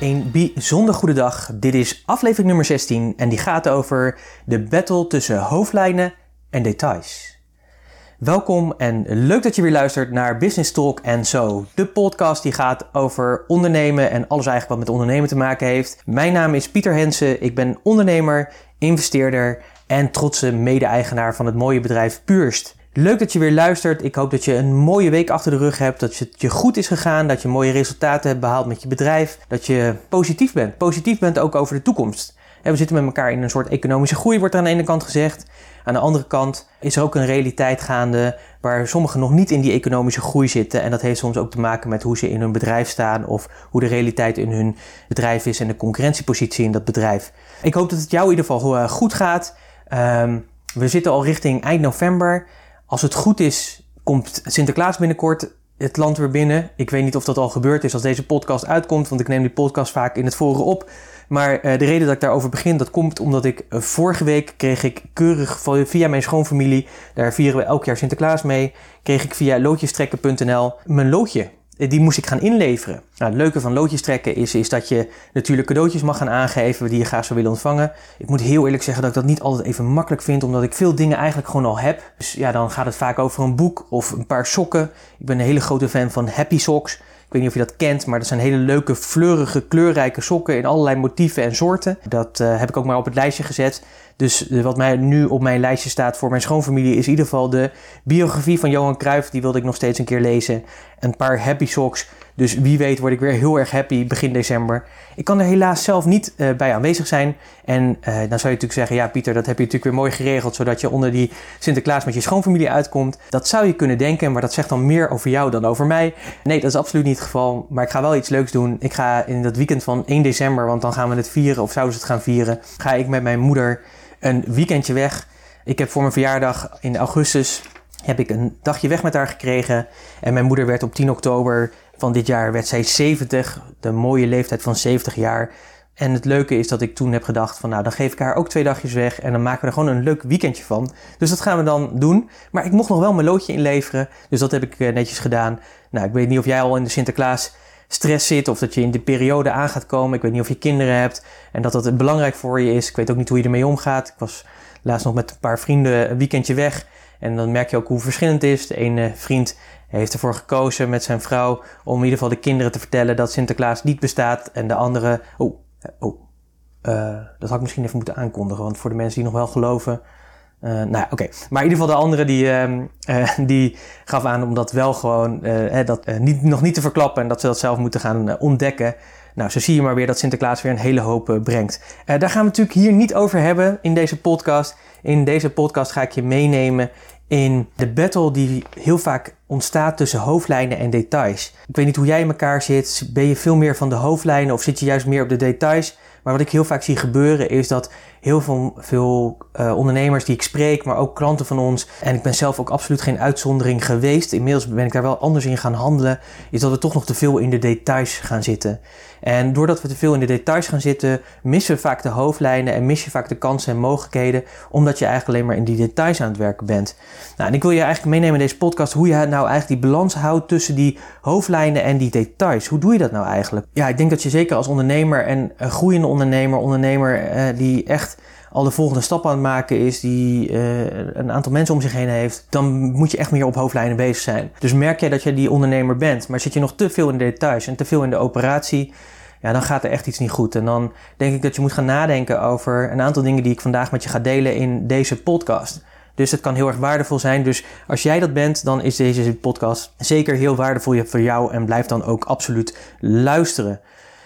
Een bijzonder goede dag. Dit is aflevering nummer 16 en die gaat over de battle tussen hoofdlijnen en details. Welkom en leuk dat je weer luistert naar Business Talk en Zo. De podcast die gaat over ondernemen en alles eigenlijk wat met ondernemen te maken heeft. Mijn naam is Pieter Hensen. Ik ben ondernemer, investeerder en trotse mede-eigenaar van het mooie bedrijf Purst. Leuk dat je weer luistert. Ik hoop dat je een mooie week achter de rug hebt. Dat het je goed is gegaan. Dat je mooie resultaten hebt behaald met je bedrijf. Dat je positief bent. Positief bent ook over de toekomst. we zitten met elkaar in een soort economische groei, wordt er aan de ene kant gezegd. Aan de andere kant is er ook een realiteit gaande waar sommigen nog niet in die economische groei zitten. En dat heeft soms ook te maken met hoe ze in hun bedrijf staan of hoe de realiteit in hun bedrijf is en de concurrentiepositie in dat bedrijf. Ik hoop dat het jou in ieder geval eh, goed gaat. Um, we zitten al richting eind november. Als het goed is, komt Sinterklaas binnenkort het land weer binnen. Ik weet niet of dat al gebeurd is als deze podcast uitkomt, want ik neem die podcast vaak in het forum op. Maar uh, de reden dat ik daarover begin, dat komt omdat ik uh, vorige week kreeg ik keurig via mijn schoonfamilie, daar vieren we elk jaar Sinterklaas mee, kreeg ik via loodjestrekken.nl mijn loodje die moest ik gaan inleveren. Nou, het leuke van loodjes trekken is, is dat je natuurlijk cadeautjes mag gaan aangeven die je graag zou willen ontvangen. Ik moet heel eerlijk zeggen dat ik dat niet altijd even makkelijk vind, omdat ik veel dingen eigenlijk gewoon al heb. Dus ja, dan gaat het vaak over een boek of een paar sokken. Ik ben een hele grote fan van Happy Socks. Ik weet niet of je dat kent, maar dat zijn hele leuke, fleurige, kleurrijke sokken in allerlei motieven en soorten. Dat uh, heb ik ook maar op het lijstje gezet. Dus uh, wat mij nu op mijn lijstje staat voor mijn schoonfamilie is in ieder geval de biografie van Johan Cruijff. Die wilde ik nog steeds een keer lezen. Een paar happy socks. Dus wie weet word ik weer heel erg happy begin december. Ik kan er helaas zelf niet uh, bij aanwezig zijn. En uh, dan zou je natuurlijk zeggen, ja Pieter, dat heb je natuurlijk weer mooi geregeld, zodat je onder die Sinterklaas met je schoonfamilie uitkomt. Dat zou je kunnen denken, maar dat zegt dan meer over jou dan over mij. Nee, dat is absoluut niet het geval. Maar ik ga wel iets leuks doen. Ik ga in dat weekend van 1 december, want dan gaan we het vieren, of zouden ze het gaan vieren, ga ik met mijn moeder een weekendje weg. Ik heb voor mijn verjaardag in augustus heb ik een dagje weg met haar gekregen. En mijn moeder werd op 10 oktober van dit jaar werd zij 70. De mooie leeftijd van 70 jaar. En het leuke is dat ik toen heb gedacht van nou, dan geef ik haar ook twee dagjes weg en dan maken we er gewoon een leuk weekendje van. Dus dat gaan we dan doen. Maar ik mocht nog wel mijn loodje inleveren, dus dat heb ik eh, netjes gedaan. Nou, ik weet niet of jij al in de Sinterklaas stress zit of dat je in de periode aan gaat komen. Ik weet niet of je kinderen hebt en dat dat belangrijk voor je is. Ik weet ook niet hoe je ermee omgaat. Ik was laatst nog met een paar vrienden een weekendje weg en dan merk je ook hoe verschillend het is. De ene vriend heeft ervoor gekozen met zijn vrouw om in ieder geval de kinderen te vertellen dat Sinterklaas niet bestaat. En de andere, oh, oh, dat had ik misschien even moeten aankondigen, want voor de mensen die nog wel geloven. Uh, nou ja, oké. Maar in ieder geval de andere die, uh, die gaf aan om dat wel gewoon dat, niet, nog niet te verklappen en dat ze dat zelf moeten gaan ontdekken. Nou, zo zie je maar weer dat Sinterklaas weer een hele hoop brengt. daar gaan we natuurlijk hier niet over hebben in deze podcast. In deze podcast ga ik je meenemen in de battle die heel vaak ontstaat tussen hoofdlijnen en details. Ik weet niet hoe jij in elkaar zit. Ben je veel meer van de hoofdlijnen of zit je juist meer op de details? Maar wat ik heel vaak zie gebeuren is dat heel veel, veel uh, ondernemers die ik spreek, maar ook klanten van ons, en ik ben zelf ook absoluut geen uitzondering geweest, inmiddels ben ik daar wel anders in gaan handelen, is dat we toch nog te veel in de details gaan zitten. En doordat we te veel in de details gaan zitten, missen we vaak de hoofdlijnen en mis je vaak de kansen en mogelijkheden, omdat je eigenlijk alleen maar in die details aan het werken bent. Nou, en ik wil je eigenlijk meenemen in deze podcast hoe je nou eigenlijk die balans houdt tussen die hoofdlijnen en die details. Hoe doe je dat nou eigenlijk? Ja, ik denk dat je zeker als ondernemer en een groeiende ondernemer, ondernemer eh, die echt al de volgende stap aan het maken is, die uh, een aantal mensen om zich heen heeft, dan moet je echt meer op hoofdlijnen bezig zijn. Dus merk jij dat je die ondernemer bent, maar zit je nog te veel in de details en te veel in de operatie, ja, dan gaat er echt iets niet goed. En dan denk ik dat je moet gaan nadenken over een aantal dingen die ik vandaag met je ga delen in deze podcast. Dus het kan heel erg waardevol zijn. Dus als jij dat bent, dan is deze podcast zeker heel waardevol voor jou en blijf dan ook absoluut luisteren.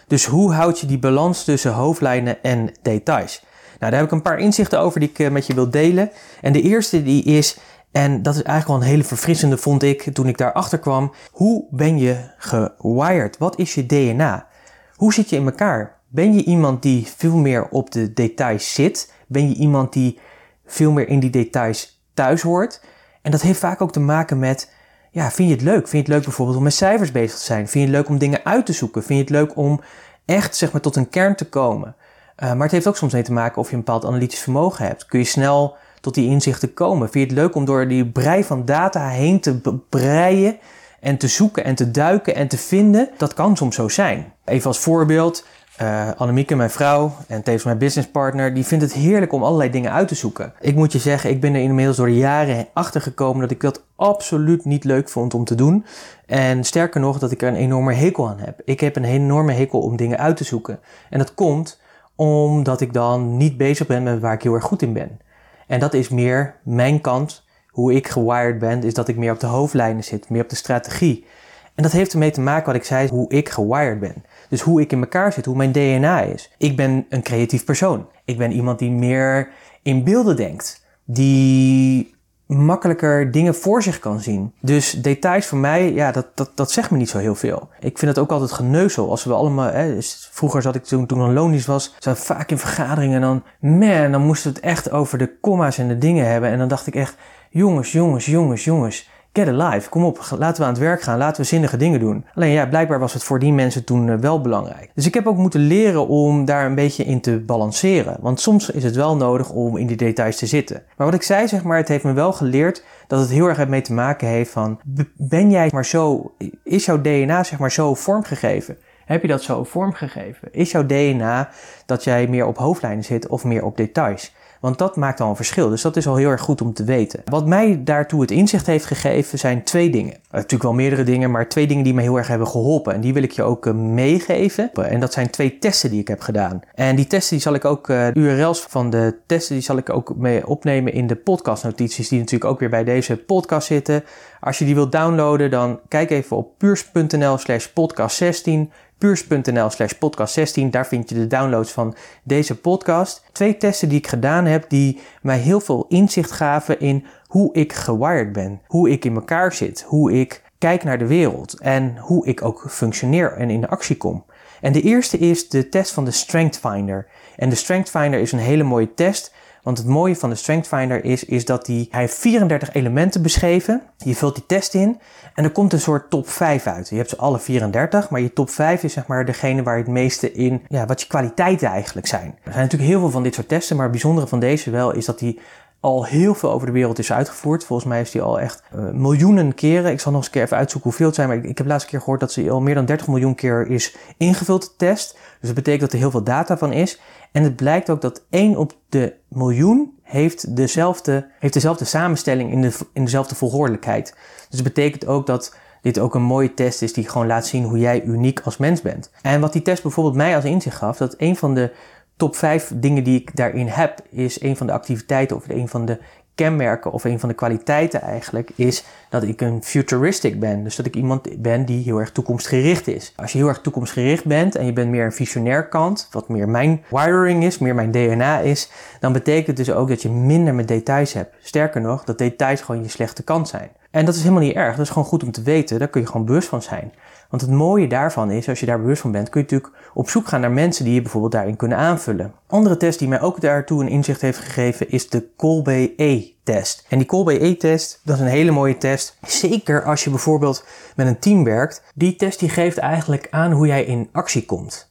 Dus hoe houd je die balans tussen hoofdlijnen en details? Nou, daar heb ik een paar inzichten over die ik eh, met je wil delen. En de eerste die is, en dat is eigenlijk wel een hele verfrissende vond ik toen ik daarachter kwam. Hoe ben je gewired? Wat is je DNA? Hoe zit je in elkaar? Ben je iemand die veel meer op de details zit? Ben je iemand die veel meer in die details thuis hoort. En dat heeft vaak ook te maken met, ja, vind je het leuk? Vind je het leuk bijvoorbeeld om met cijfers bezig te zijn? Vind je het leuk om dingen uit te zoeken? Vind je het leuk om echt, zeg maar, tot een kern te komen? Uh, maar het heeft ook soms mee te maken of je een bepaald analytisch vermogen hebt. Kun je snel tot die inzichten komen? Vind je het leuk om door die brei van data heen te breien en te zoeken en te duiken en te vinden? Dat kan soms zo zijn. Even als voorbeeld, uh, Annemieke, mijn vrouw en tevens mijn businesspartner, die vindt het heerlijk om allerlei dingen uit te zoeken. Ik moet je zeggen, ik ben er inmiddels door de jaren achter gekomen dat ik dat absoluut niet leuk vond om te doen. En sterker nog, dat ik er een enorme hekel aan heb. Ik heb een enorme hekel om dingen uit te zoeken. En dat komt omdat ik dan niet bezig ben met waar ik heel erg goed in ben. En dat is meer mijn kant, hoe ik gewired ben, is dat ik meer op de hoofdlijnen zit, meer op de strategie. En dat heeft ermee te maken wat ik zei, hoe ik gewired ben. Dus hoe ik in elkaar zit, hoe mijn DNA is. Ik ben een creatief persoon. Ik ben iemand die meer in beelden denkt. Die makkelijker dingen voor zich kan zien. Dus details voor mij, ja, dat, dat, dat zegt me niet zo heel veel. Ik vind het ook altijd geneuzel. Als we allemaal, hè, dus vroeger zat ik toen, toen een lonisch was, zat vaak in vergaderingen en dan, man, dan moesten we het echt over de comma's en de dingen hebben. En dan dacht ik echt, jongens, jongens, jongens, jongens. Get alive, kom op, laten we aan het werk gaan, laten we zinnige dingen doen. Alleen ja, blijkbaar was het voor die mensen toen eh, wel belangrijk. Dus ik heb ook moeten leren om daar een beetje in te balanceren. Want soms is het wel nodig om in die details te zitten. Maar wat ik zei, zeg maar, het heeft me wel geleerd dat het heel erg mee te maken heeft van, ben jij maar zo, is jouw DNA zeg maar zo vormgegeven? Heb je dat zo vormgegeven? Is jouw DNA dat jij meer op hoofdlijnen zit of meer op details? Want dat maakt al een verschil. Dus dat is al heel erg goed om te weten. Wat mij daartoe het inzicht heeft gegeven zijn twee dingen. Uh, natuurlijk wel meerdere dingen, maar twee dingen die me heel erg hebben geholpen. En die wil ik je ook uh, meegeven. En dat zijn twee testen die ik heb gedaan. En die testen die zal ik ook, uh, URL's van de testen, die zal ik ook mee opnemen in de podcastnotities. Die natuurlijk ook weer bij deze podcast zitten. Als je die wilt downloaden, dan kijk even op puurs.nl slash podcast 16 puurs.nl slash podcast 16. Daar vind je de downloads van deze podcast. Twee testen die ik gedaan heb die mij heel veel inzicht gaven in hoe ik gewired ben. Hoe ik in elkaar zit. Hoe ik kijk naar de wereld. En hoe ik ook functioneer en in actie kom. En de eerste is de test van de Strength Finder. En de Strength Finder is een hele mooie test want het mooie van de Strength Finder is, is dat die, hij heeft 34 elementen beschreven. Je vult die test in en er komt een soort top 5 uit. Je hebt ze alle 34, maar je top 5 is zeg maar degene waar je het meeste in, ja, wat je kwaliteiten eigenlijk zijn. Er zijn natuurlijk heel veel van dit soort testen, maar het bijzondere van deze wel is dat die al heel veel over de wereld is uitgevoerd. Volgens mij is die al echt uh, miljoenen keren. Ik zal nog eens een keer even uitzoeken hoeveel het zijn. Maar ik, ik heb laatst keer gehoord dat ze al meer dan 30 miljoen keer is ingevuld, de test. Dus dat betekent dat er heel veel data van is. En het blijkt ook dat 1 op de miljoen heeft dezelfde, heeft dezelfde samenstelling in, de, in dezelfde volgordelijkheid. Dus het betekent ook dat dit ook een mooie test is die gewoon laat zien hoe jij uniek als mens bent. En wat die test bijvoorbeeld mij als inzicht gaf, dat een van de top 5 dingen die ik daarin heb, is een van de activiteiten of een van de kenmerken of een van de kwaliteiten eigenlijk is dat ik een futuristic ben. Dus dat ik iemand ben die heel erg toekomstgericht is. Als je heel erg toekomstgericht bent en je bent meer een visionair kant, wat meer mijn wiring is, meer mijn DNA is, dan betekent het dus ook dat je minder met details hebt. Sterker nog, dat details gewoon je slechte kant zijn. En dat is helemaal niet erg. Dat is gewoon goed om te weten. Daar kun je gewoon bewust van zijn. Want het mooie daarvan is, als je daar bewust van bent, kun je natuurlijk op zoek gaan naar mensen die je bijvoorbeeld daarin kunnen aanvullen. Andere test die mij ook daartoe een inzicht heeft gegeven is de Colby E-test. En die Colby E-test, dat is een hele mooie test. Zeker als je bijvoorbeeld met een team werkt. Die test die geeft eigenlijk aan hoe jij in actie komt.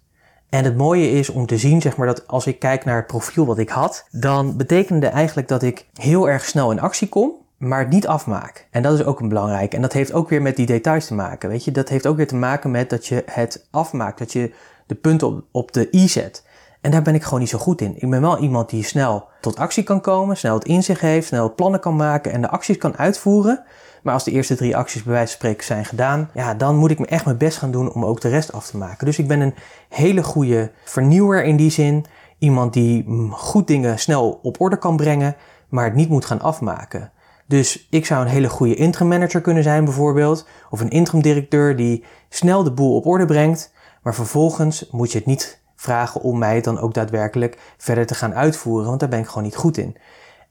En het mooie is om te zien, zeg maar, dat als ik kijk naar het profiel wat ik had, dan betekende eigenlijk dat ik heel erg snel in actie kom maar het niet afmaak. En dat is ook een belangrijk. En dat heeft ook weer met die details te maken. Weet je, dat heeft ook weer te maken met dat je het afmaakt. Dat je de punten op, op de i zet. En daar ben ik gewoon niet zo goed in. Ik ben wel iemand die snel tot actie kan komen, snel het inzicht heeft, snel plannen kan maken en de acties kan uitvoeren. Maar als de eerste drie acties bij wijze van spreken zijn gedaan, ja, dan moet ik me echt mijn best gaan doen om ook de rest af te maken. Dus ik ben een hele goede vernieuwer in die zin. Iemand die mm, goed dingen snel op orde kan brengen, maar het niet moet gaan afmaken. Dus ik zou een hele goede interim manager kunnen zijn bijvoorbeeld. Of een interim directeur die snel de boel op orde brengt. Maar vervolgens moet je het niet vragen om mij dan ook daadwerkelijk verder te gaan uitvoeren. Want daar ben ik gewoon niet goed in.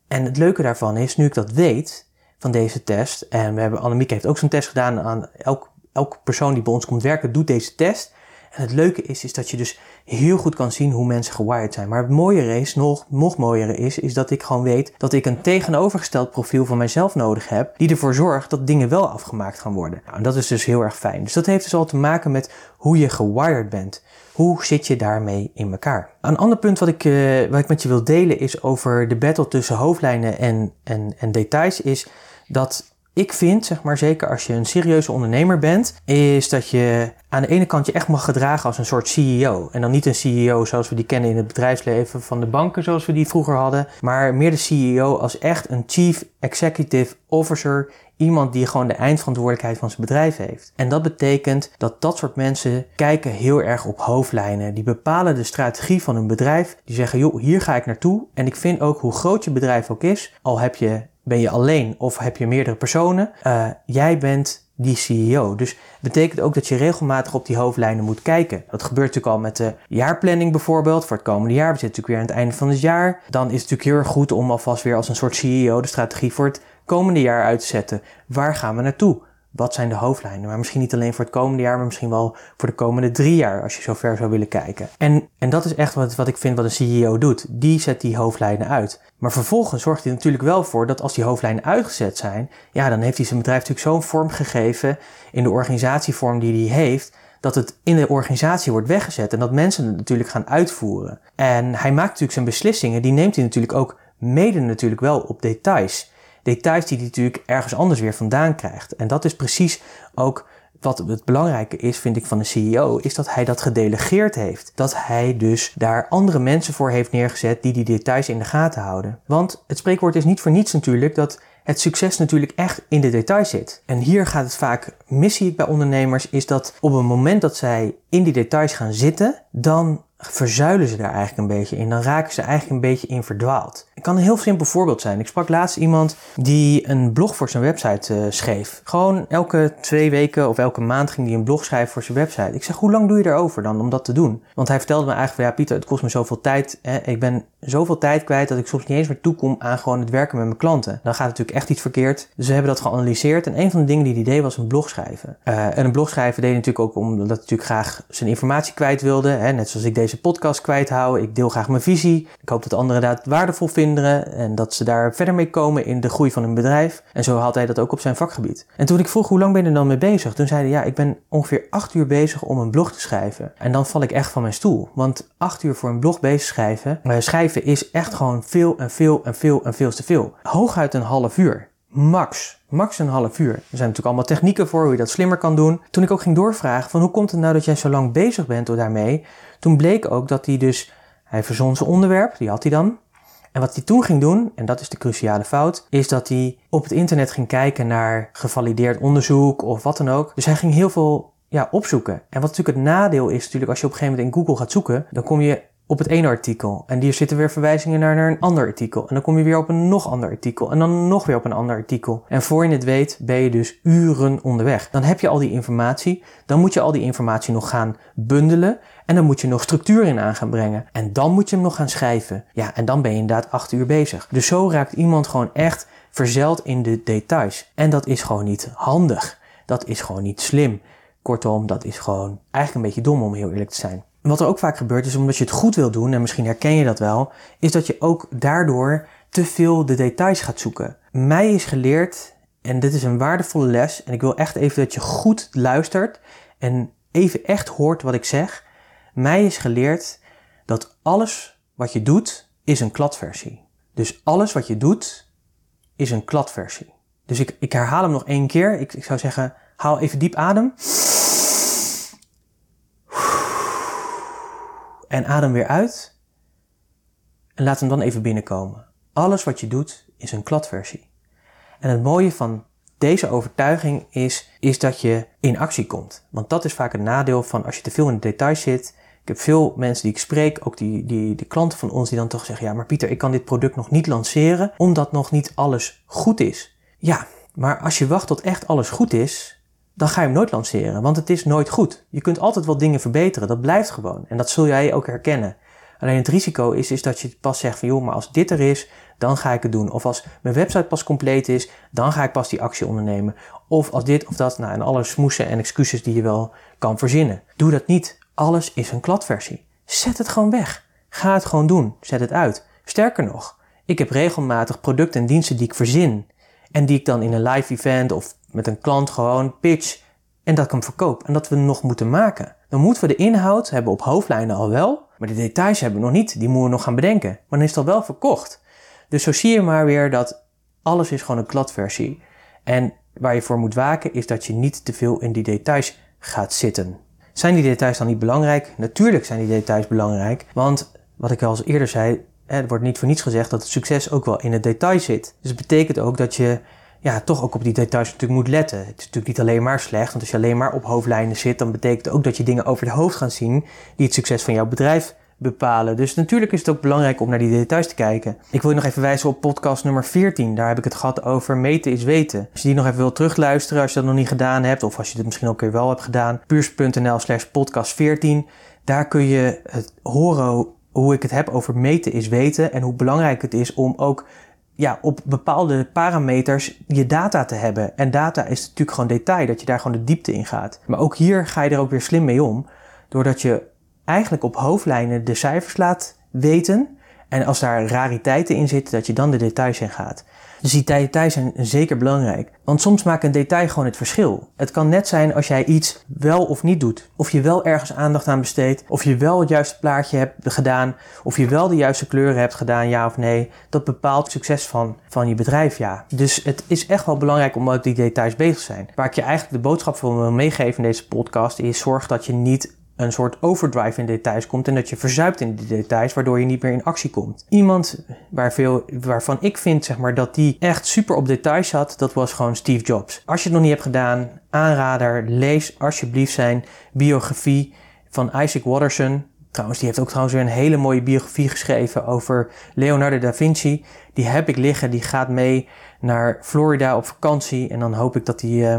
En het leuke daarvan is, nu ik dat weet van deze test. En we hebben, Annemieke heeft ook zo'n test gedaan aan elk, elke persoon die bij ons komt werken, doet deze test. Het leuke is, is dat je dus heel goed kan zien hoe mensen gewired zijn. Maar het mooiere is, nog, nog mooiere is, is dat ik gewoon weet dat ik een tegenovergesteld profiel van mijzelf nodig heb, die ervoor zorgt dat dingen wel afgemaakt gaan worden. Nou, en dat is dus heel erg fijn. Dus dat heeft dus al te maken met hoe je gewired bent. Hoe zit je daarmee in elkaar? Een ander punt wat ik, uh, wat ik met je wil delen is over de battle tussen hoofdlijnen en, en, en details, is dat ik vind, zeg maar zeker als je een serieuze ondernemer bent, is dat je aan de ene kant je echt mag gedragen als een soort CEO. En dan niet een CEO zoals we die kennen in het bedrijfsleven van de banken zoals we die vroeger hadden, maar meer de CEO als echt een Chief Executive Officer, iemand die gewoon de eindverantwoordelijkheid van zijn bedrijf heeft. En dat betekent dat dat soort mensen kijken heel erg op hoofdlijnen. Die bepalen de strategie van hun bedrijf. Die zeggen, joh, hier ga ik naartoe. En ik vind ook hoe groot je bedrijf ook is, al heb je ben je alleen of heb je meerdere personen? Uh, jij bent die CEO. Dus betekent ook dat je regelmatig op die hoofdlijnen moet kijken. Dat gebeurt natuurlijk al met de jaarplanning bijvoorbeeld voor het komende jaar. We zitten natuurlijk weer aan het einde van het jaar. Dan is het natuurlijk heel erg goed om alvast weer als een soort CEO de strategie voor het komende jaar uit te zetten. Waar gaan we naartoe? Wat zijn de hoofdlijnen? Maar misschien niet alleen voor het komende jaar, maar misschien wel voor de komende drie jaar, als je zo ver zou willen kijken. En, en dat is echt wat, wat ik vind wat een CEO doet. Die zet die hoofdlijnen uit. Maar vervolgens zorgt hij natuurlijk wel voor dat als die hoofdlijnen uitgezet zijn, ja, dan heeft hij zijn bedrijf natuurlijk zo'n vorm gegeven in de organisatievorm die hij heeft, dat het in de organisatie wordt weggezet en dat mensen het natuurlijk gaan uitvoeren. En hij maakt natuurlijk zijn beslissingen, die neemt hij natuurlijk ook mede natuurlijk wel op details details die hij natuurlijk ergens anders weer vandaan krijgt. En dat is precies ook wat het belangrijke is, vind ik, van een CEO, is dat hij dat gedelegeerd heeft. Dat hij dus daar andere mensen voor heeft neergezet die die details in de gaten houden. Want het spreekwoord is niet voor niets natuurlijk dat het succes natuurlijk echt in de details zit. En hier gaat het vaak mis, zie ik bij ondernemers, is dat op het moment dat zij in die details gaan zitten, dan verzuilen ze daar eigenlijk een beetje in. Dan raken ze eigenlijk een beetje in verdwaald. Het kan een heel simpel voorbeeld zijn. Ik sprak laatst iemand die een blog voor zijn website uh, schreef. Gewoon elke twee weken of elke maand ging hij een blog schrijven voor zijn website. Ik zeg, hoe lang doe je erover dan om dat te doen? Want hij vertelde me eigenlijk van, ja Pieter, het kost me zoveel tijd. Hè? Ik ben zoveel tijd kwijt dat ik soms niet eens meer toekom aan gewoon het werken met mijn klanten. Dan gaat natuurlijk echt iets verkeerd. Dus we hebben dat geanalyseerd. En een van de dingen die hij deed was een blog schrijven. Uh, en een blog schrijven deed hij natuurlijk ook omdat hij natuurlijk graag zijn informatie kwijt wilde. Hè? Net zoals ik deze podcast kwijt hou. Ik deel graag mijn visie. Ik hoop dat anderen dat waardevol vinden en dat ze daar verder mee komen in de groei van hun bedrijf. En zo had hij dat ook op zijn vakgebied. En toen ik vroeg hoe lang ben je er dan mee bezig, toen zei hij ja, ik ben ongeveer acht uur bezig om een blog te schrijven. En dan val ik echt van mijn stoel. Want acht uur voor een blog bezig schrijven, uh, schrijven is echt gewoon veel en veel en veel en veel te veel. Hooguit een half uur. Max. Max een half uur. Er zijn natuurlijk allemaal technieken voor hoe je dat slimmer kan doen. Toen ik ook ging doorvragen van hoe komt het nou dat jij zo lang bezig bent daarmee, toen bleek ook dat hij dus, hij verzon zijn onderwerp, die had hij dan. En wat hij toen ging doen, en dat is de cruciale fout, is dat hij op het internet ging kijken naar gevalideerd onderzoek of wat dan ook. Dus hij ging heel veel ja, opzoeken. En wat natuurlijk het nadeel is, natuurlijk als je op een gegeven moment in Google gaat zoeken, dan kom je op het ene artikel. En hier zitten weer verwijzingen naar, naar een ander artikel. En dan kom je weer op een nog ander artikel. En dan nog weer op een ander artikel. En voor je het weet ben je dus uren onderweg. Dan heb je al die informatie. Dan moet je al die informatie nog gaan bundelen. En dan moet je nog structuur in aan gaan brengen. En dan moet je hem nog gaan schrijven. Ja, en dan ben je inderdaad acht uur bezig. Dus zo raakt iemand gewoon echt verzeld in de details. En dat is gewoon niet handig. Dat is gewoon niet slim. Kortom, dat is gewoon eigenlijk een beetje dom om heel eerlijk te zijn. Wat er ook vaak gebeurt is omdat je het goed wil doen, en misschien herken je dat wel, is dat je ook daardoor te veel de details gaat zoeken. Mij is geleerd, en dit is een waardevolle les, en ik wil echt even dat je goed luistert en even echt hoort wat ik zeg. Mij is geleerd dat alles wat je doet is een kladversie. Dus alles wat je doet is een kladversie. Dus ik, ik herhaal hem nog één keer. Ik, ik zou zeggen, haal even diep adem. En adem weer uit. En laat hem dan even binnenkomen. Alles wat je doet is een kladversie. En het mooie van deze overtuiging is, is dat je in actie komt. Want dat is vaak een nadeel van als je te veel in de details zit. Ik heb veel mensen die ik spreek, ook die, die, klanten van ons, die dan toch zeggen: Ja, maar Pieter, ik kan dit product nog niet lanceren omdat nog niet alles goed is. Ja, maar als je wacht tot echt alles goed is, dan ga je hem nooit lanceren, want het is nooit goed. Je kunt altijd wel dingen verbeteren, dat blijft gewoon. En dat zul jij ook herkennen. Alleen het risico is, is dat je pas zegt van joh, maar als dit er is, dan ga ik het doen. Of als mijn website pas compleet is, dan ga ik pas die actie ondernemen. Of als dit of dat, nou en alle smoesen en excuses die je wel kan verzinnen. Doe dat niet. Alles is een kladversie. Zet het gewoon weg. Ga het gewoon doen. Zet het uit. Sterker nog, ik heb regelmatig producten en diensten die ik verzin en die ik dan in een live event of met een klant gewoon pitch en dat ik hem verkoop en dat we nog moeten maken. Dan moeten we de inhoud hebben op hoofdlijnen al wel, maar de details hebben we nog niet. Die moeten we nog gaan bedenken. Maar dan is het al wel verkocht. Dus zo zie je maar weer dat alles is gewoon een kladversie. En waar je voor moet waken is dat je niet te veel in die details gaat zitten. Zijn die details dan niet belangrijk? Natuurlijk zijn die details belangrijk. Want wat ik al eens eerder zei, er wordt niet voor niets gezegd dat het succes ook wel in het detail zit. Dus het betekent ook dat je ja, toch ook op die details natuurlijk moet letten. Het is natuurlijk niet alleen maar slecht, want als je alleen maar op hoofdlijnen zit, dan betekent het ook dat je dingen over het hoofd gaat zien die het succes van jouw bedrijf bepalen. Dus natuurlijk is het ook belangrijk om naar die details te kijken. Ik wil je nog even wijzen op podcast nummer 14. Daar heb ik het gehad over meten is weten. Als je die nog even wilt terugluisteren, als je dat nog niet gedaan hebt, of als je het misschien ook weer wel hebt gedaan, puurs.nl slash podcast 14. Daar kun je het horen hoe ik het heb over meten is weten en hoe belangrijk het is om ook ja, op bepaalde parameters je data te hebben. En data is natuurlijk gewoon detail, dat je daar gewoon de diepte in gaat. Maar ook hier ga je er ook weer slim mee om, doordat je eigenlijk op hoofdlijnen de cijfers laat weten. En als daar rariteiten in zitten, dat je dan de details in gaat. Dus die details zijn zeker belangrijk. Want soms maakt een detail gewoon het verschil. Het kan net zijn als jij iets wel of niet doet. Of je wel ergens aandacht aan besteedt. Of je wel het juiste plaatje hebt gedaan. Of je wel de juiste kleuren hebt gedaan, ja of nee. Dat bepaalt het succes van, van je bedrijf, ja. Dus het is echt wel belangrijk om met die details bezig te zijn. Waar ik je eigenlijk de boodschap van wil meegeven in deze podcast is: zorg dat je niet een soort overdrive in details komt en dat je verzuipt in die details, waardoor je niet meer in actie komt. Iemand waar veel, waarvan ik vind zeg maar, dat die echt super op details zat, dat was gewoon Steve Jobs. Als je het nog niet hebt gedaan, aanrader, lees alsjeblieft zijn biografie van Isaac Watterson. Trouwens, die heeft ook trouwens weer een hele mooie biografie geschreven over Leonardo da Vinci. Die heb ik liggen, die gaat mee naar Florida op vakantie en dan hoop ik dat. Uh,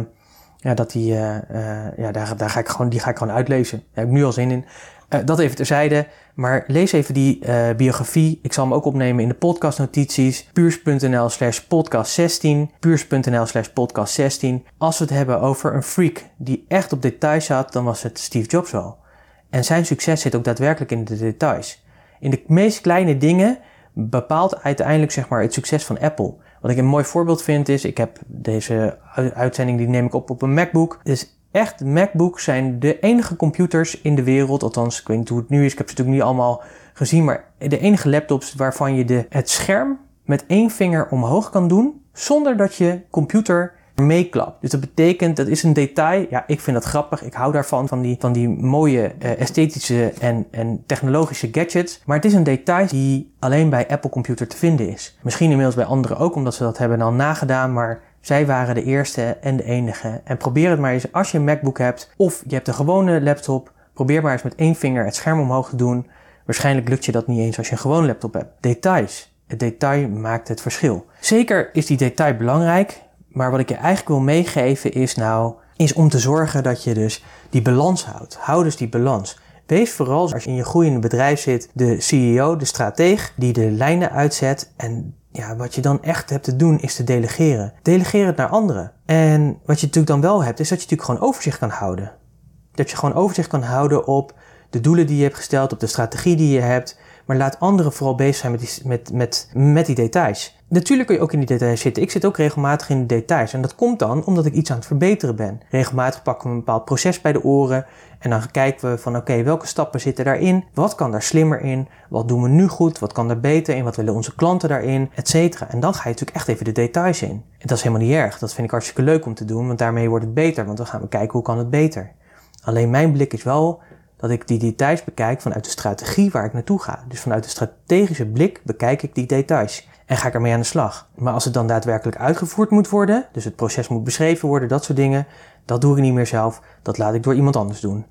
ja, dat die, uh, uh, ja, daar, daar ga ik gewoon, die ga ik gewoon uitlezen. Daar heb ik nu al zin in. Uh, dat even terzijde. Maar lees even die biografie. Ik zal hem ook opnemen in de podcastnotities. Puurs.nl slash podcast 16. Puurs.nl slash podcast 16. Als we het hebben over een freak die echt op details zat, dan was het Steve Jobs wel. En zijn succes zit ook daadwerkelijk in de details. In de meest kleine dingen bepaalt uiteindelijk zeg maar, het succes van Apple. Wat ik een mooi voorbeeld vind is, ik heb deze uitzending die neem ik op op een MacBook. Dus echt, MacBooks zijn de enige computers in de wereld, althans ik weet niet hoe het nu is, ik heb ze natuurlijk niet allemaal gezien, maar de enige laptops waarvan je de, het scherm met één vinger omhoog kan doen, zonder dat je computer meeklap. Dus dat betekent, dat is een detail. Ja, ik vind dat grappig. Ik hou daarvan, van die, van die mooie uh, esthetische en, en technologische gadgets. Maar het is een detail die alleen bij Apple Computer te vinden is. Misschien inmiddels bij anderen ook, omdat ze dat hebben al nagedaan. Maar zij waren de eerste en de enige. En probeer het maar eens als je een MacBook hebt of je hebt een gewone laptop. Probeer maar eens met één vinger het scherm omhoog te doen. Waarschijnlijk lukt je dat niet eens als je een gewone laptop hebt. Details. Het detail maakt het verschil. Zeker is die detail belangrijk, maar wat ik je eigenlijk wil meegeven is nou, is om te zorgen dat je dus die balans houdt. Hou dus die balans. Wees vooral als je in je groeiende bedrijf zit, de CEO, de strateeg, die de lijnen uitzet. En ja, wat je dan echt hebt te doen is te delegeren. Delegeer het naar anderen. En wat je natuurlijk dan wel hebt, is dat je natuurlijk gewoon overzicht kan houden. Dat je gewoon overzicht kan houden op de doelen die je hebt gesteld, op de strategie die je hebt. Maar laat anderen vooral bezig zijn met die, met, met, met die details. Natuurlijk kun je ook in die details zitten. Ik zit ook regelmatig in de details. En dat komt dan omdat ik iets aan het verbeteren ben. Regelmatig pakken we een bepaald proces bij de oren. En dan kijken we van oké, welke stappen zitten daarin? Wat kan daar slimmer in? Wat doen we nu goed? Wat kan er beter in? Wat willen onze klanten daarin? Etcetera. En dan ga je natuurlijk echt even de details in. En dat is helemaal niet erg. Dat vind ik hartstikke leuk om te doen. Want daarmee wordt het beter. Want dan gaan we kijken hoe kan het beter. Alleen mijn blik is wel dat ik die details bekijk vanuit de strategie waar ik naartoe ga. Dus vanuit de strategische blik bekijk ik die details en ga ik ermee aan de slag. Maar als het dan daadwerkelijk uitgevoerd moet worden, dus het proces moet beschreven worden, dat soort dingen, dat doe ik niet meer zelf, dat laat ik door iemand anders doen.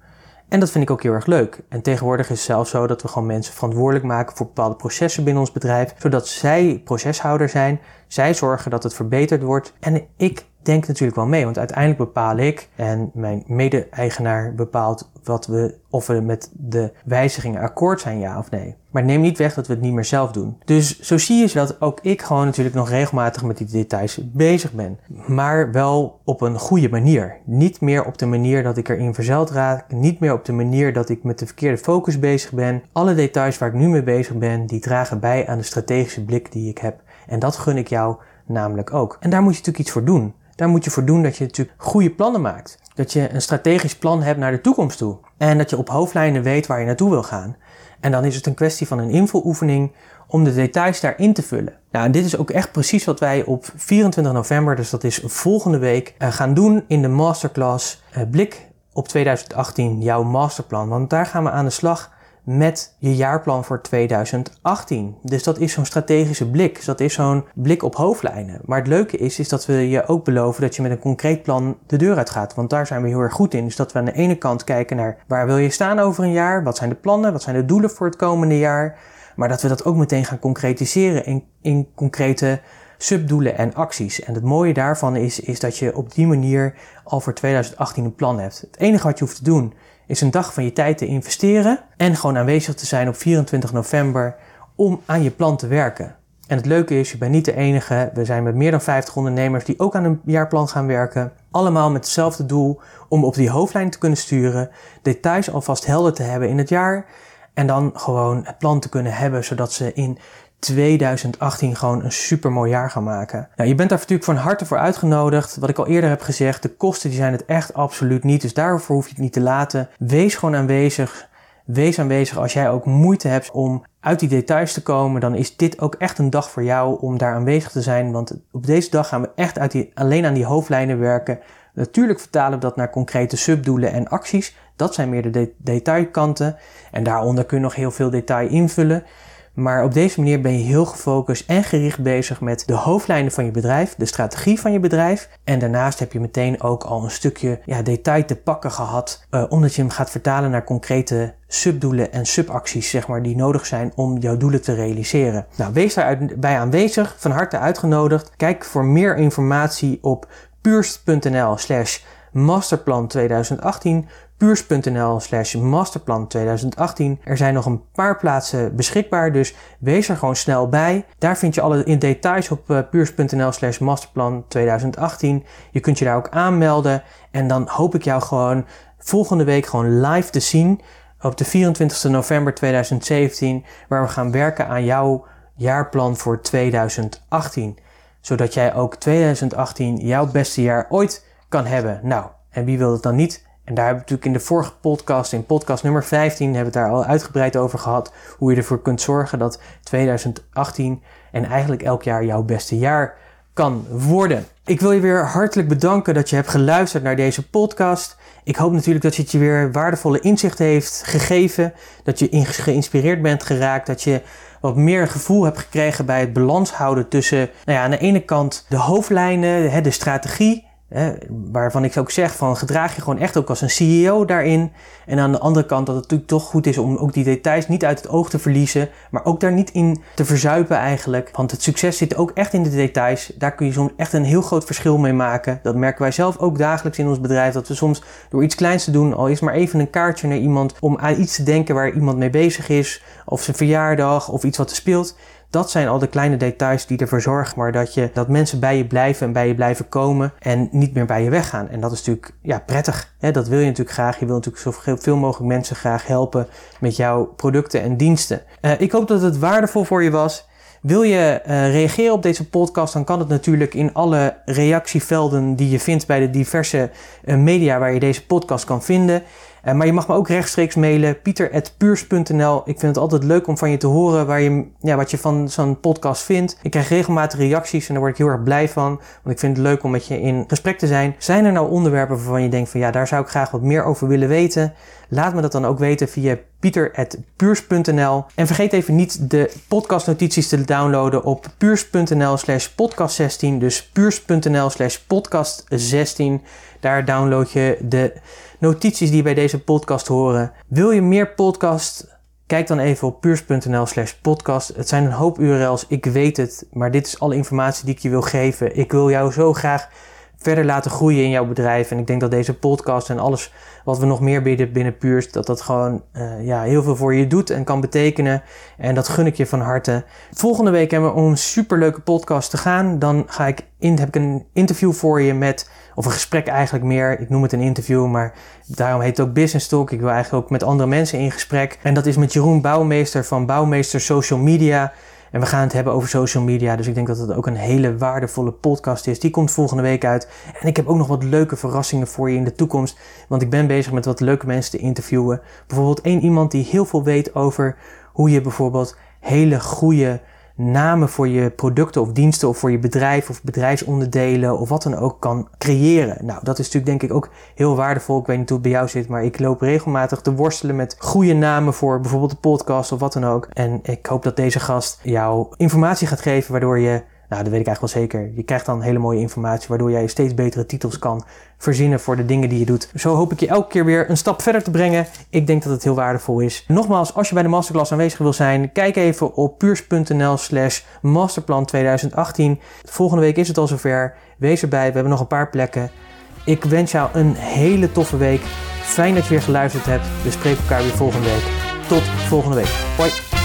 En dat vind ik ook heel erg leuk. En tegenwoordig is het zelfs zo dat we gewoon mensen verantwoordelijk maken voor bepaalde processen binnen ons bedrijf, zodat zij proceshouder zijn, zij zorgen dat het verbeterd wordt en ik denk natuurlijk wel mee, want uiteindelijk bepaal ik en mijn mede-eigenaar bepaalt wat we, of we met de wijzigingen akkoord zijn, ja of nee. Maar neem niet weg dat we het niet meer zelf doen. Dus zo zie je dat ook ik gewoon natuurlijk nog regelmatig met die details bezig ben. Maar wel op een goede manier. Niet meer op de manier dat ik erin verzeld raak. Niet meer op de manier dat ik met de verkeerde focus bezig ben. Alle details waar ik nu mee bezig ben, die dragen bij aan de strategische blik die ik heb. En dat gun ik jou namelijk ook. En daar moet je natuurlijk iets voor doen. Daar moet je voor doen dat je natuurlijk goede plannen maakt. Dat je een strategisch plan hebt naar de toekomst toe. En dat je op hoofdlijnen weet waar je naartoe wil gaan. En dan is het een kwestie van een invuloefening om de details daarin te vullen. Nou, dit is ook echt precies wat wij op 24 november, dus dat is volgende week, eh, gaan doen in de masterclass eh, Blik op 2018, jouw masterplan. Want daar gaan we aan de slag met je jaarplan voor 2018. Dus dat is zo'n strategische blik. Dus dat is zo'n blik op hoofdlijnen. Maar het leuke is, is dat we je ook beloven dat je met een concreet plan de deur uit gaat. Want daar zijn we heel erg goed in. Dus dat we aan de ene kant kijken naar waar wil je staan over een jaar? Wat zijn de plannen? Wat zijn de doelen voor het komende jaar? Maar dat we dat ook meteen gaan concretiseren in, in concrete subdoelen en acties. En het mooie daarvan is, is dat je op die manier al voor 2018 een plan hebt. Het enige wat je hoeft te doen is een dag van je tijd te investeren en gewoon aanwezig te zijn op 24 november om aan je plan te werken. En het leuke is, je bent niet de enige. We zijn met meer dan 50 ondernemers die ook aan een jaarplan gaan werken. Allemaal met hetzelfde doel om op die hoofdlijn te kunnen sturen, details alvast helder te hebben in het jaar en dan gewoon het plan te kunnen hebben zodat ze in 2018 gewoon een super mooi jaar gaan maken. Nou, je bent daar natuurlijk van harte voor uitgenodigd. Wat ik al eerder heb gezegd, de kosten die zijn het echt absoluut niet. Dus daarvoor hoef je het niet te laten. Wees gewoon aanwezig. Wees aanwezig als jij ook moeite hebt om uit die details te komen. Dan is dit ook echt een dag voor jou om daar aanwezig te zijn. Want op deze dag gaan we echt uit die, alleen aan die hoofdlijnen werken. Natuurlijk vertalen we dat naar concrete subdoelen en acties. Dat zijn meer de detailkanten. En daaronder kun je nog heel veel detail invullen. Maar op deze manier ben je heel gefocust en gericht bezig met de hoofdlijnen van je bedrijf, de strategie van je bedrijf. En daarnaast heb je meteen ook al een stukje ja, detail te pakken gehad, uh, omdat je hem gaat vertalen naar concrete subdoelen en subacties, zeg maar, die nodig zijn om jouw doelen te realiseren. Nou, wees daarbij aanwezig, van harte uitgenodigd. Kijk voor meer informatie op puurst.nl slash masterplan 2018 puurs.nl slash masterplan 2018. Er zijn nog een paar plaatsen beschikbaar, dus wees er gewoon snel bij. Daar vind je alle in details op uh, puurs.nl slash masterplan 2018. Je kunt je daar ook aanmelden en dan hoop ik jou gewoon volgende week gewoon live te zien op de 24 november 2017, waar we gaan werken aan jouw jaarplan voor 2018. Zodat jij ook 2018 jouw beste jaar ooit kan hebben. Nou, en wie wil het dan niet? En daar hebben we natuurlijk in de vorige podcast, in podcast nummer 15, hebben we het daar al uitgebreid over gehad. Hoe je ervoor kunt zorgen dat 2018 en eigenlijk elk jaar jouw beste jaar kan worden. Ik wil je weer hartelijk bedanken dat je hebt geluisterd naar deze podcast. Ik hoop natuurlijk dat het je weer waardevolle inzicht heeft gegeven. Dat je geïnspireerd bent geraakt. Dat je wat meer gevoel hebt gekregen bij het balans houden tussen nou ja, aan de ene kant de hoofdlijnen, de strategie waarvan ik ook zeg van gedraag je gewoon echt ook als een CEO daarin. En aan de andere kant dat het natuurlijk toch goed is om ook die details niet uit het oog te verliezen. Maar ook daar niet in te verzuipen eigenlijk. Want het succes zit ook echt in de details. Daar kun je soms echt een heel groot verschil mee maken. Dat merken wij zelf ook dagelijks in ons bedrijf. Dat we soms door iets kleins te doen, al is maar even een kaartje naar iemand. Om aan iets te denken waar iemand mee bezig is. Of zijn verjaardag of iets wat er speelt dat zijn al de kleine details die ervoor zorgen maar dat, je, dat mensen bij je blijven en bij je blijven komen en niet meer bij je weggaan. En dat is natuurlijk ja, prettig. Dat wil je natuurlijk graag. Je wil natuurlijk zoveel mogelijk mensen graag helpen met jouw producten en diensten. Uh, ik hoop dat het waardevol voor je was. Wil je uh, reageren op deze podcast, dan kan het natuurlijk in alle reactievelden die je vindt bij de diverse uh, media waar je deze podcast kan vinden. Uh, maar je mag me ook rechtstreeks mailen, pieter.puurs.nl. Ik vind het altijd leuk om van je te horen waar je, ja, wat je van zo'n podcast vindt. Ik krijg regelmatig reacties en daar word ik heel erg blij van. Want ik vind het leuk om met je in gesprek te zijn. Zijn er nou onderwerpen waarvan je denkt van ja, daar zou ik graag wat meer over willen weten? Laat me dat dan ook weten via pieter.puurs.nl. En vergeet even niet de podcastnotities te downloaden op puurs.nl slash podcast 16. Dus puurs.nl slash podcast 16. Daar download je de notities die bij deze podcast horen. Wil je meer podcast? Kijk dan even op puurs.nl slash podcast. Het zijn een hoop URL's, ik weet het. Maar dit is alle informatie die ik je wil geven. Ik wil jou zo graag verder laten groeien in jouw bedrijf. En ik denk dat deze podcast en alles wat we nog meer bieden binnen Puurs, dat dat gewoon uh, ja, heel veel voor je doet en kan betekenen. En dat gun ik je van harte. Volgende week hebben we een superleuke podcast te gaan. Dan ga ik in, heb ik een interview voor je met, of een gesprek eigenlijk meer. Ik noem het een interview, maar daarom heet het ook Business Talk. Ik wil eigenlijk ook met andere mensen in gesprek. En dat is met Jeroen Bouwmeester van Bouwmeester Social Media. En we gaan het hebben over social media. Dus ik denk dat het ook een hele waardevolle podcast is. Die komt volgende week uit. En ik heb ook nog wat leuke verrassingen voor je in de toekomst. Want ik ben bezig met wat leuke mensen te interviewen. Bijvoorbeeld één iemand die heel veel weet over hoe je bijvoorbeeld hele goede namen voor je producten of diensten of voor je bedrijf of bedrijfsonderdelen of wat dan ook kan creëren. Nou, dat is natuurlijk denk ik ook heel waardevol. Ik weet niet hoe het bij jou zit, maar ik loop regelmatig te worstelen met goede namen voor bijvoorbeeld de podcast of wat dan ook. En ik hoop dat deze gast jou informatie gaat geven waardoor je nou, dat weet ik eigenlijk wel zeker. Je krijgt dan hele mooie informatie, waardoor jij steeds betere titels kan verzinnen voor de dingen die je doet. Zo hoop ik je elke keer weer een stap verder te brengen. Ik denk dat het heel waardevol is. Nogmaals, als je bij de masterclass aanwezig wil zijn, kijk even op puurs.nl slash masterplan 2018. Volgende week is het al zover. Wees erbij, we hebben nog een paar plekken. Ik wens jou een hele toffe week. Fijn dat je weer geluisterd hebt. We spreken elkaar weer volgende week. Tot volgende week. Hoi.